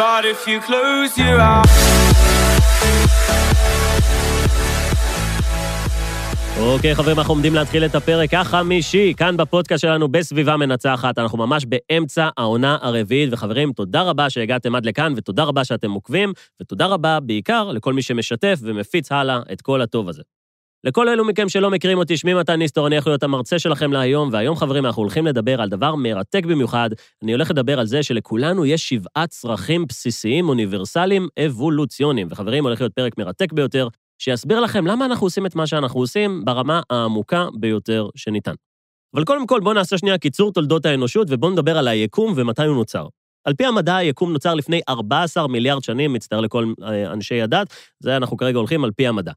But if you close your eyes אוקיי, חברים, אנחנו עומדים להתחיל את הפרק החמישי, כאן בפודקאסט שלנו בסביבה מנצחת. אנחנו ממש באמצע העונה הרביעית, וחברים, תודה רבה שהגעתם עד לכאן, ותודה רבה שאתם עוקבים, ותודה רבה בעיקר לכל מי שמשתף ומפיץ הלאה את כל הטוב הזה. לכל אלו מכם שלא מכירים אותי, שמי מתן ניסטור, אני יכול להיות המרצה שלכם להיום, והיום, חברים, אנחנו הולכים לדבר על דבר מרתק במיוחד. אני הולך לדבר על זה שלכולנו יש שבעת צרכים בסיסיים אוניברסליים אבולוציוניים. וחברים, הולך להיות פרק מרתק ביותר, שיסביר לכם למה אנחנו עושים את מה שאנחנו עושים ברמה העמוקה ביותר שניתן. אבל קודם כל, בואו נעשה שנייה קיצור תולדות האנושות, ובואו נדבר על היקום ומתי הוא נוצר. על פי המדע, היקום נוצר לפני 14 מיליארד שנים, מצטער לכל אה, אנשי הדת, זה אנחנו כרגע הולכים על פי המדע.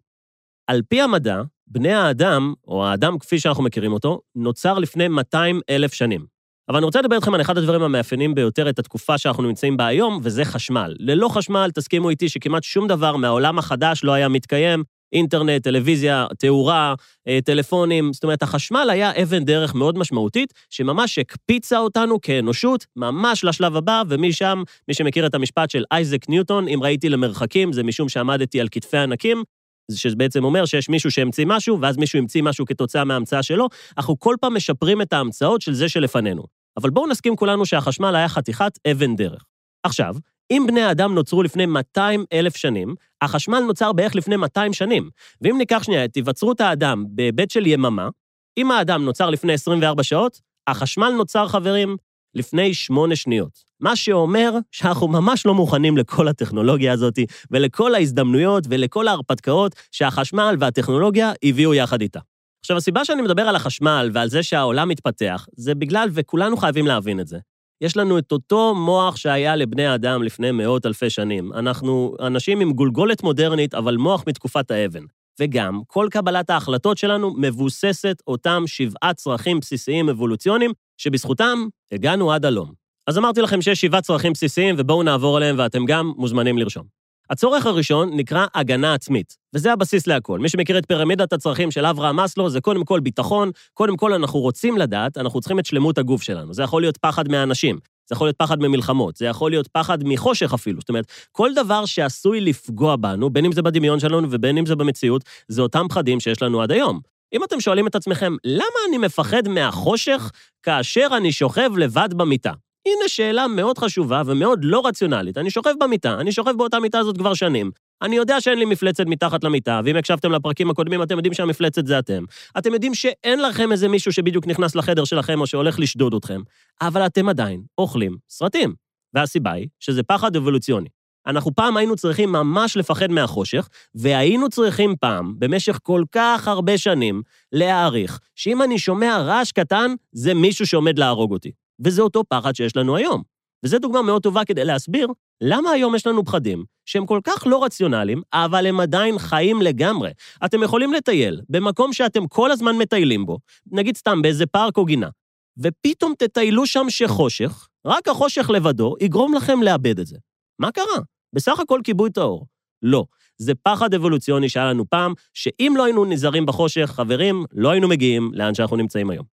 על פי המדע, בני האדם, או האדם כפי שאנחנו מכירים אותו, נוצר לפני 200 אלף שנים. אבל אני רוצה לדבר איתכם על אחד הדברים המאפיינים ביותר את התקופה שאנחנו נמצאים בה היום, וזה חשמל. ללא חשמל, תסכימו איתי שכמעט שום דבר מהעולם החדש לא היה מתקיים, אינטרנט, טלוויזיה, תאורה, אה, טלפונים, זאת אומרת, החשמל היה אבן דרך מאוד משמעותית, שממש הקפיצה אותנו כאנושות ממש לשלב הבא, ומשם, מי שמכיר את המשפט של אייזק ניוטון, אם ראיתי למרחקים, זה משום שעמדתי על כתפי ענקים, שבעצם אומר שיש מישהו שהמציא משהו, ואז מישהו המציא משהו כתוצאה מההמצאה שלו, אנחנו כל פעם משפרים את ההמצאות של זה שלפנינו. אבל בואו נסכים כולנו שהחשמל היה חתיכת אבן דרך. עכשיו, אם בני האדם נוצרו לפני 200 אלף שנים, החשמל נוצר בערך לפני 200 שנים. ואם ניקח שנייה את היווצרות האדם בהיבט של יממה, אם האדם נוצר לפני 24 שעות, החשמל נוצר, חברים, לפני 8 שניות. מה שאומר שאנחנו ממש לא מוכנים לכל הטכנולוגיה הזאת, ולכל ההזדמנויות ולכל ההרפתקאות שהחשמל והטכנולוגיה הביאו יחד איתה. עכשיו, הסיבה שאני מדבר על החשמל ועל זה שהעולם מתפתח, זה בגלל, וכולנו חייבים להבין את זה, יש לנו את אותו מוח שהיה לבני האדם לפני מאות אלפי שנים. אנחנו אנשים עם גולגולת מודרנית, אבל מוח מתקופת האבן. וגם, כל קבלת ההחלטות שלנו מבוססת אותם שבעה צרכים בסיסיים אבולוציוניים, שבזכותם הגענו עד הלום. אז אמרתי לכם שיש שבעה צרכים בסיסיים, ובואו נעבור עליהם, ואתם גם מוזמנים לרשום. הצורך הראשון נקרא הגנה עצמית, וזה הבסיס להכל. מי שמכיר את פירמידת הצרכים של אברהם מאסלו, זה קודם כל ביטחון, קודם כל אנחנו רוצים לדעת, אנחנו צריכים את שלמות הגוף שלנו. זה יכול להיות פחד מהאנשים, זה יכול להיות פחד ממלחמות, זה יכול להיות פחד מחושך אפילו. זאת אומרת, כל דבר שעשוי לפגוע בנו, בין אם זה בדמיון שלנו ובין אם זה במציאות, זה אותם פחדים שיש לנו עד היום. אם אתם שואלים את עצמכם, למה אני מפחד מהחושך כאשר אני שוכב לבד במיטה? הנה שאלה מאוד חשובה ומאוד לא רציונלית. אני שוכב במיטה, אני שוכב באותה מיטה הזאת כבר שנים. אני יודע שאין לי מפלצת מתחת למיטה, ואם הקשבתם לפרקים הקודמים, אתם יודעים שהמפלצת זה אתם. אתם יודעים שאין לכם איזה מישהו שבדיוק נכנס לחדר שלכם או שהולך לשדוד אתכם, אבל אתם עדיין אוכלים סרטים. והסיבה היא שזה פחד אבולוציוני. אנחנו פעם היינו צריכים ממש לפחד מהחושך, והיינו צריכים פעם, במשך כל כך הרבה שנים, להעריך שאם אני שומע רעש קטן, זה מישהו שעומד להרוג אותי. וזה אותו פחד שיש לנו היום. וזו דוגמה מאוד טובה כדי להסביר למה היום יש לנו פחדים שהם כל כך לא רציונליים, אבל הם עדיין חיים לגמרי. אתם יכולים לטייל במקום שאתם כל הזמן מטיילים בו, נגיד סתם באיזה פארק או גינה, ופתאום תטיילו שם שחושך, רק החושך לבדו יגרום לכם לאבד את זה. מה קרה? בסך הכל כיבו את האור. לא. זה פחד אבולוציוני שהיה לנו פעם, שאם לא היינו נזהרים בחושך, חברים, לא היינו מגיעים לאן שאנחנו נמצאים היום.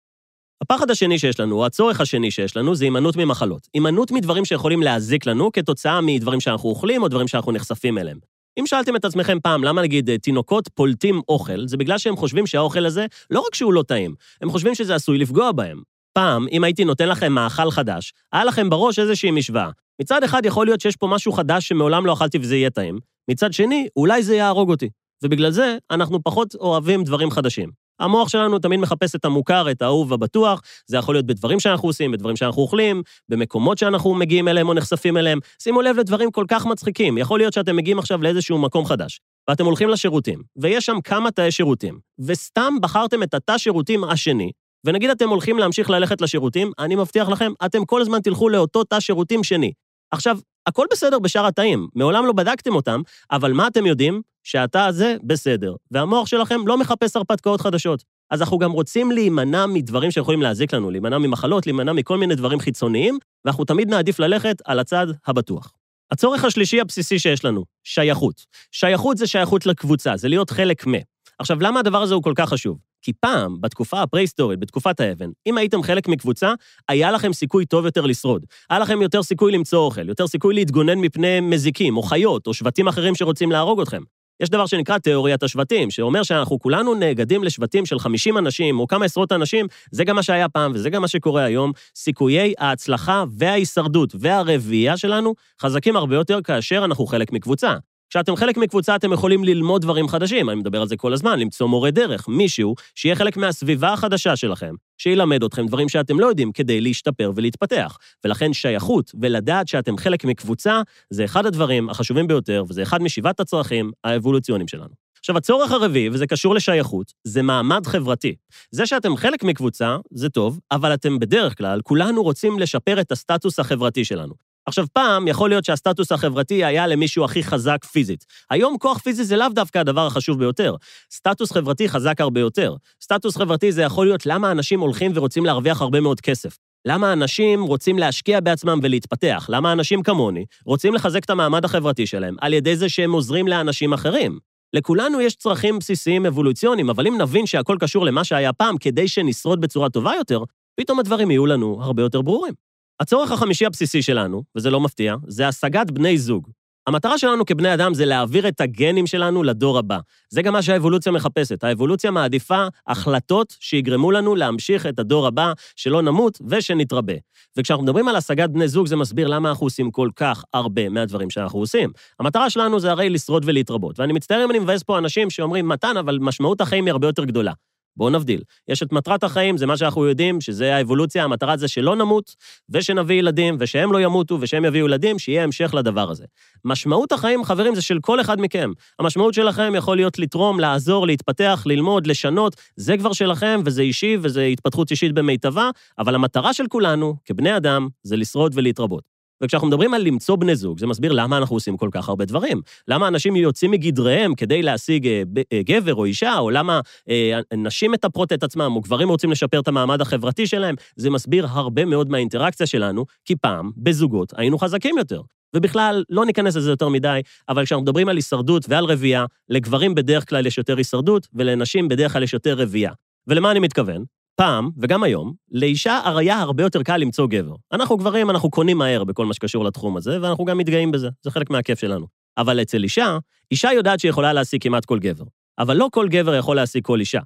הפחד השני שיש לנו, או הצורך השני שיש לנו, זה הימנעות ממחלות. הימנעות מדברים שיכולים להזיק לנו כתוצאה מדברים שאנחנו אוכלים או דברים שאנחנו נחשפים אליהם. אם שאלתם את עצמכם פעם למה נגיד תינוקות פולטים אוכל, זה בגלל שהם חושבים שהאוכל הזה, לא רק שהוא לא טעים, הם חושבים שזה עשוי לפגוע בהם. פעם, אם הייתי נותן לכם מאכל חדש, היה לכם בראש איזושהי משוואה. מצד אחד יכול להיות שיש פה משהו חדש שמעולם לא אכלתי וזה יהיה טעים, מצד שני, אולי זה יהרוג אותי. ובגלל זה, אנחנו פחות אוהבים דברים חדשים. המוח שלנו תמיד מחפש את המוכר, את האהוב הבטוח, זה יכול להיות בדברים שאנחנו עושים, בדברים שאנחנו אוכלים, במקומות שאנחנו מגיעים אליהם או נחשפים אליהם. שימו לב לדברים כל כך מצחיקים. יכול להיות שאתם מגיעים עכשיו לאיזשהו מקום חדש, ואתם הולכים לשירותים, ויש שם כמה תאי שירותים, וסתם בחרתם את התא שירותים השני, ונגיד אתם הולכים להמשיך ללכת לשירותים, אני מבטיח לכם, אתם כל הזמן תלכו לאותו תא שירותים שני. עכשיו, הכל בסדר בשאר התאים, מעולם לא בדקתם אותם, אבל מה אתם יודעים? שהתא הזה בסדר, והמוח שלכם לא מחפש הרפתקאות חדשות. אז אנחנו גם רוצים להימנע מדברים שיכולים להזיק לנו, להימנע ממחלות, להימנע מכל מיני דברים חיצוניים, ואנחנו תמיד נעדיף ללכת על הצד הבטוח. הצורך השלישי הבסיסי שיש לנו, שייכות. שייכות זה שייכות לקבוצה, זה להיות חלק מ. עכשיו, למה הדבר הזה הוא כל כך חשוב? כי פעם, בתקופה הפרה-היסטורית, בתקופת האבן, אם הייתם חלק מקבוצה, היה לכם סיכוי טוב יותר לשרוד. היה לכם יותר סיכוי למצוא אוכל, יותר סיכוי להתגונן מפני מזיקים, או חיות, או שבטים אחרים שרוצים להרוג אתכם. יש דבר שנקרא תיאוריית השבטים, שאומר שאנחנו כולנו נאגדים לשבטים של 50 אנשים או כמה עשרות אנשים, זה גם מה שהיה פעם וזה גם מה שקורה היום. סיכויי ההצלחה וההישרדות והרביעייה שלנו חזקים הרבה יותר כאשר אנחנו חלק מקבוצה. כשאתם חלק מקבוצה, אתם יכולים ללמוד דברים חדשים, אני מדבר על זה כל הזמן, למצוא מורה דרך, מישהו שיהיה חלק מהסביבה החדשה שלכם, שילמד אתכם דברים שאתם לא יודעים כדי להשתפר ולהתפתח. ולכן שייכות ולדעת שאתם חלק מקבוצה, זה אחד הדברים החשובים ביותר, וזה אחד משבעת הצרכים האבולוציוניים שלנו. עכשיו, הצורך הרביעי, וזה קשור לשייכות, זה מעמד חברתי. זה שאתם חלק מקבוצה, זה טוב, אבל אתם בדרך כלל, כולנו רוצים לשפר את הסטטוס החברתי שלנו. עכשיו, פעם יכול להיות שהסטטוס החברתי היה למישהו הכי חזק פיזית. היום כוח פיזי זה לאו דווקא הדבר החשוב ביותר. סטטוס חברתי חזק הרבה יותר. סטטוס חברתי זה יכול להיות למה אנשים הולכים ורוצים להרוויח הרבה מאוד כסף. למה אנשים רוצים להשקיע בעצמם ולהתפתח? למה אנשים כמוני רוצים לחזק את המעמד החברתי שלהם על ידי זה שהם עוזרים לאנשים אחרים? לכולנו יש צרכים בסיסיים אבולוציוניים, אבל אם נבין שהכל קשור למה שהיה פעם כדי שנשרוד בצורה טובה יותר, פתאום הדברים יהיו לנו הרבה יותר ברורים. הצורך החמישי הבסיסי שלנו, וזה לא מפתיע, זה השגת בני זוג. המטרה שלנו כבני אדם זה להעביר את הגנים שלנו לדור הבא. זה גם מה שהאבולוציה מחפשת. האבולוציה מעדיפה החלטות שיגרמו לנו להמשיך את הדור הבא, שלא נמות ושנתרבה. וכשאנחנו מדברים על השגת בני זוג, זה מסביר למה אנחנו עושים כל כך הרבה מהדברים שאנחנו עושים. המטרה שלנו זה הרי לשרוד ולהתרבות. ואני מצטער אם אני מבאס פה אנשים שאומרים, מתן, אבל משמעות החיים היא הרבה יותר גדולה. בואו נבדיל. יש את מטרת החיים, זה מה שאנחנו יודעים, שזה האבולוציה, המטרה זה שלא נמות, ושנביא ילדים, ושהם לא ימותו, ושהם יביאו ילדים, שיהיה המשך לדבר הזה. משמעות החיים, חברים, זה של כל אחד מכם. המשמעות שלכם יכול להיות לתרום, לעזור, להתפתח, ללמוד, לשנות, זה כבר שלכם, וזה אישי, וזה התפתחות אישית במיטבה, אבל המטרה של כולנו, כבני אדם, זה לשרוד ולהתרבות. וכשאנחנו מדברים על למצוא בני זוג, זה מסביר למה אנחנו עושים כל כך הרבה דברים. למה אנשים יוצאים מגדריהם כדי להשיג אה, אה, גבר או אישה, או למה אה, נשים מטפרות את עצמם, או גברים רוצים לשפר את המעמד החברתי שלהם, זה מסביר הרבה מאוד מהאינטראקציה שלנו, כי פעם, בזוגות, היינו חזקים יותר. ובכלל, לא ניכנס לזה יותר מדי, אבל כשאנחנו מדברים על הישרדות ועל רבייה, לגברים בדרך כלל יש יותר הישרדות, ולנשים בדרך כלל יש יותר רבייה. ולמה אני מתכוון? פעם, וגם היום, לאישה היה הרבה יותר קל למצוא גבר. אנחנו גברים, אנחנו קונים מהר בכל מה שקשור לתחום הזה, ואנחנו גם מתגאים בזה, זה חלק מהכיף שלנו. אבל אצל אישה, אישה יודעת שהיא יכולה להשיג כמעט כל גבר. אבל לא כל גבר יכול להשיג כל אישה.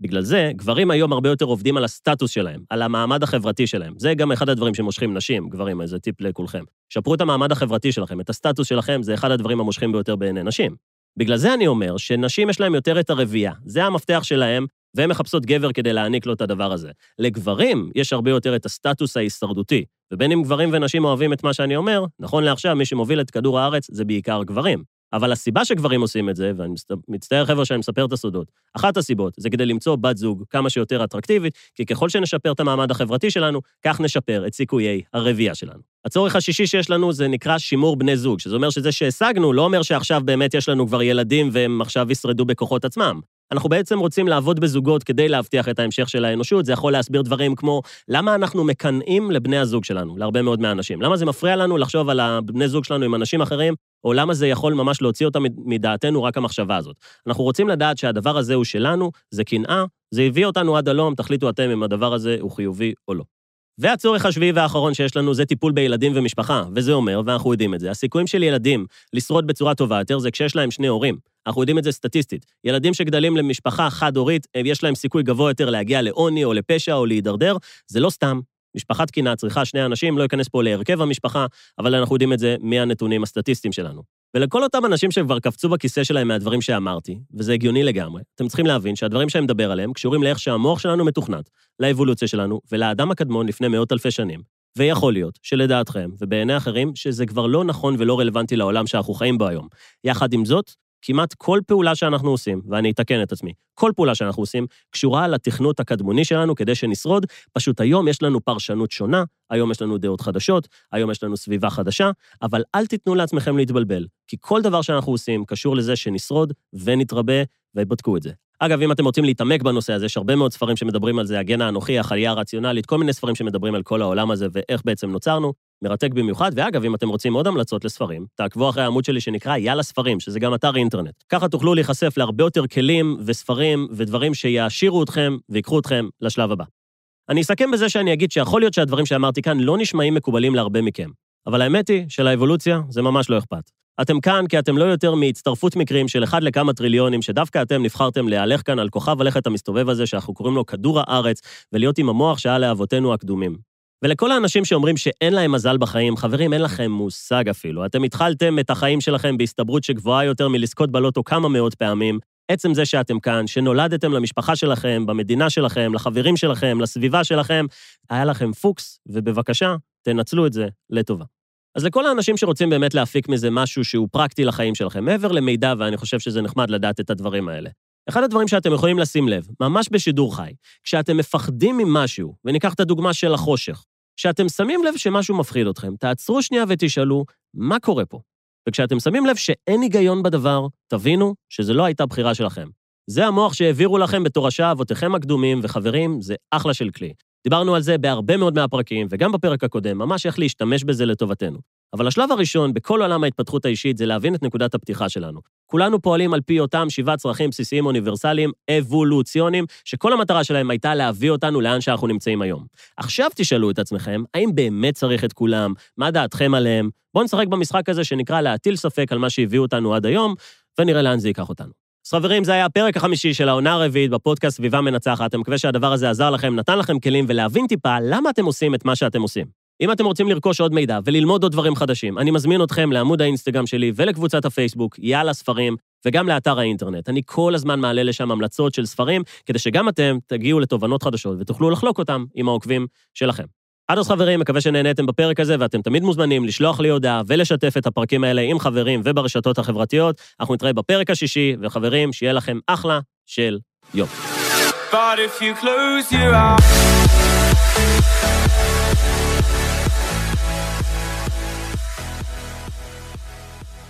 בגלל זה, גברים היום הרבה יותר עובדים על הסטטוס שלהם, על המעמד החברתי שלהם. זה גם אחד הדברים שמושכים נשים, גברים, איזה טיפ לכולכם. שפרו את המעמד החברתי שלכם, את הסטטוס שלכם, זה אחד הדברים המושכים ביותר בעיני נשים. בגלל זה אני אומר שנשים יש להן יותר את הרבייה. זה המפתח שלהם והן מחפשות גבר כדי להעניק לו את הדבר הזה. לגברים יש הרבה יותר את הסטטוס ההישרדותי, ובין אם גברים ונשים אוהבים את מה שאני אומר, נכון לעכשיו, מי שמוביל את כדור הארץ זה בעיקר גברים. אבל הסיבה שגברים עושים את זה, ואני מצטער חבר'ה שאני מספר את הסודות, אחת הסיבות זה כדי למצוא בת זוג כמה שיותר אטרקטיבית, כי ככל שנשפר את המעמד החברתי שלנו, כך נשפר את סיכויי הרבייה שלנו. הצורך השישי שיש לנו זה נקרא שימור בני זוג, שזה אומר שזה שהשגנו לא אומר שעכשיו באמת יש לנו כבר ילדים והם עכשיו ישרדו בכוחות עצמם. אנחנו בעצם רוצים לעבוד בזוגות כדי להבטיח את ההמשך של האנושות. זה יכול להסביר דברים כמו, למה אנחנו מקנאים לבני הזוג שלנו, להרבה מאוד מהאנשים? למה זה מפריע לנו לחשוב על הבני זוג שלנו עם אנשים אחרים, או למה זה יכול ממש להוציא אותם מדעתנו רק המחשבה הזאת? אנחנו רוצים לדעת שהדבר הזה הוא שלנו, זה קנאה, זה הביא אותנו עד הלום, תחליטו אתם אם הדבר הזה הוא חיובי או לא. והצורך השביעי והאחרון שיש לנו זה טיפול בילדים ומשפחה, וזה אומר, ואנחנו יודעים את זה, הסיכויים של ילדים לשרוד בצורה טובה יותר זה כשיש להם שני הורים. אנחנו יודעים את זה סטטיסטית. ילדים שגדלים למשפחה חד-הורית, יש להם סיכוי גבוה יותר להגיע לעוני או לפשע או להידרדר, זה לא סתם. משפחה תקינה צריכה שני אנשים, לא אכנס פה להרכב המשפחה, אבל אנחנו יודעים את זה מהנתונים הסטטיסטיים שלנו. ולכל אותם אנשים שכבר קפצו בכיסא שלהם מהדברים שאמרתי, וזה הגיוני לגמרי, אתם צריכים להבין שהדברים שאני מדבר עליהם קשורים לאיך שהמוח שלנו מתוכנת, לאבולוציה שלנו ולאדם הקדמון לפני מאות אלפי שנים. ויכול להיות שלדעתכם, ובעיני אחרים, שזה כבר לא נכון ולא רלוונטי לעולם שאנחנו חיים בו היום. יחד עם זאת, כמעט כל פעולה שאנחנו עושים, ואני אתקן את עצמי, כל פעולה שאנחנו עושים קשורה לתכנות הקדמוני שלנו כדי שנשרוד, פשוט היום יש לנו פרשנות שונה, היום יש לנו דעות חדשות, היום יש לנו סביבה חדשה, אבל אל תיתנו לעצמכם להתבלבל, כי כל דבר שאנחנו עושים קשור לזה שנשרוד ונתרבה, ובדקו את זה. אגב, אם אתם רוצים להתעמק בנושא הזה, יש הרבה מאוד ספרים שמדברים על זה, הגן האנוכי, החלייה הרציונלית, כל מיני ספרים שמדברים על כל העולם הזה ואיך בעצם נוצרנו. מרתק במיוחד, ואגב, אם אתם רוצים עוד המלצות לספרים, תעקבו אחרי העמוד שלי שנקרא יאללה ספרים, שזה גם אתר אינטרנט. ככה תוכלו להיחשף להרבה יותר כלים וספרים ודברים שיעשירו אתכם ויקחו אתכם לשלב הבא. אני אסכם בזה שאני אגיד שיכול להיות שהדברים שאמרתי כאן לא נשמעים מקובלים להרבה מכם, אבל האמת היא שלאבולוציה זה ממש לא אכפת. אתם כאן כי אתם לא יותר מהצטרפות מקרים של אחד לכמה טריליונים, שדווקא אתם נבחרתם להלך כאן על כוכב הלכת המסתובב הזה, שאנחנו קוראים לו כדור הארץ, ולהיות עם המוח שהיה לאבותינו הקדומים. ולכל האנשים שאומרים שאין להם מזל בחיים, חברים, אין לכם מושג אפילו. אתם התחלתם את החיים שלכם בהסתברות שגבוהה יותר מלזכות בלוטו כמה מאות פעמים. עצם זה שאתם כאן, שנולדתם למשפחה שלכם, במדינה שלכם, לחברים שלכם, לסביבה שלכם, היה לכם פוקס, ובבקשה, תנצלו את זה לטובה. אז לכל האנשים שרוצים באמת להפיק מזה משהו שהוא פרקטי לחיים שלכם, מעבר למידע, ואני חושב שזה נחמד לדעת את הדברים האלה. אחד הדברים שאתם יכולים לשים לב, ממש בשידור חי, כשאתם מפחדים ממשהו, וניקח את הדוגמה של החושך, כשאתם שמים לב שמשהו מפחיד אתכם, תעצרו שנייה ותשאלו, מה קורה פה? וכשאתם שמים לב שאין היגיון בדבר, תבינו שזה לא הייתה בחירה שלכם. זה המוח שהעבירו לכם בתורשה אבותיכם הקדומים, וחברים, זה אחלה של כלי. דיברנו על זה בהרבה מאוד מהפרקים, וגם בפרק הקודם, ממש איך להשתמש בזה לטובתנו. אבל השלב הראשון בכל עולם ההתפתחות האישית זה להבין את נקודת הפתיחה שלנו. כולנו פועלים על פי אותם שבעה צרכים בסיסיים אוניברסליים, אבולוציוניים, שכל המטרה שלהם הייתה להביא אותנו לאן שאנחנו נמצאים היום. עכשיו תשאלו את עצמכם, האם באמת צריך את כולם? מה דעתכם עליהם? בואו נשחק במשחק הזה שנקרא להטיל ספק על מה שהביאו אותנו עד היום, ונראה לאן זה ייקח אותנו. אז חברים, זה היה הפרק החמישי של העונה הרביעית בפודקאסט סביבה מנצחת. אני מקווה שהדבר הזה עזר לכם, נתן לכם כלים, ולהבין טיפה למה אתם עושים את מה שאתם עושים. אם אתם רוצים לרכוש עוד מידע וללמוד עוד דברים חדשים, אני מזמין אתכם לעמוד האינסטגרם שלי ולקבוצת הפייסבוק, יאללה ספרים, וגם לאתר האינטרנט. אני כל הזמן מעלה לשם המלצות של ספרים, כדי שגם אתם תגיעו לתובנות חדשות ותוכלו לחלוק אותם עם העוקבים שלכם. עד אז חברים, מקווה שנהניתם בפרק הזה, ואתם תמיד מוזמנים לשלוח לי הודעה ולשתף את הפרקים האלה עם חברים וברשתות החברתיות. אנחנו נתראה בפרק השישי, וחברים, שיהיה לכם אחלה של יום. But if you close your eyes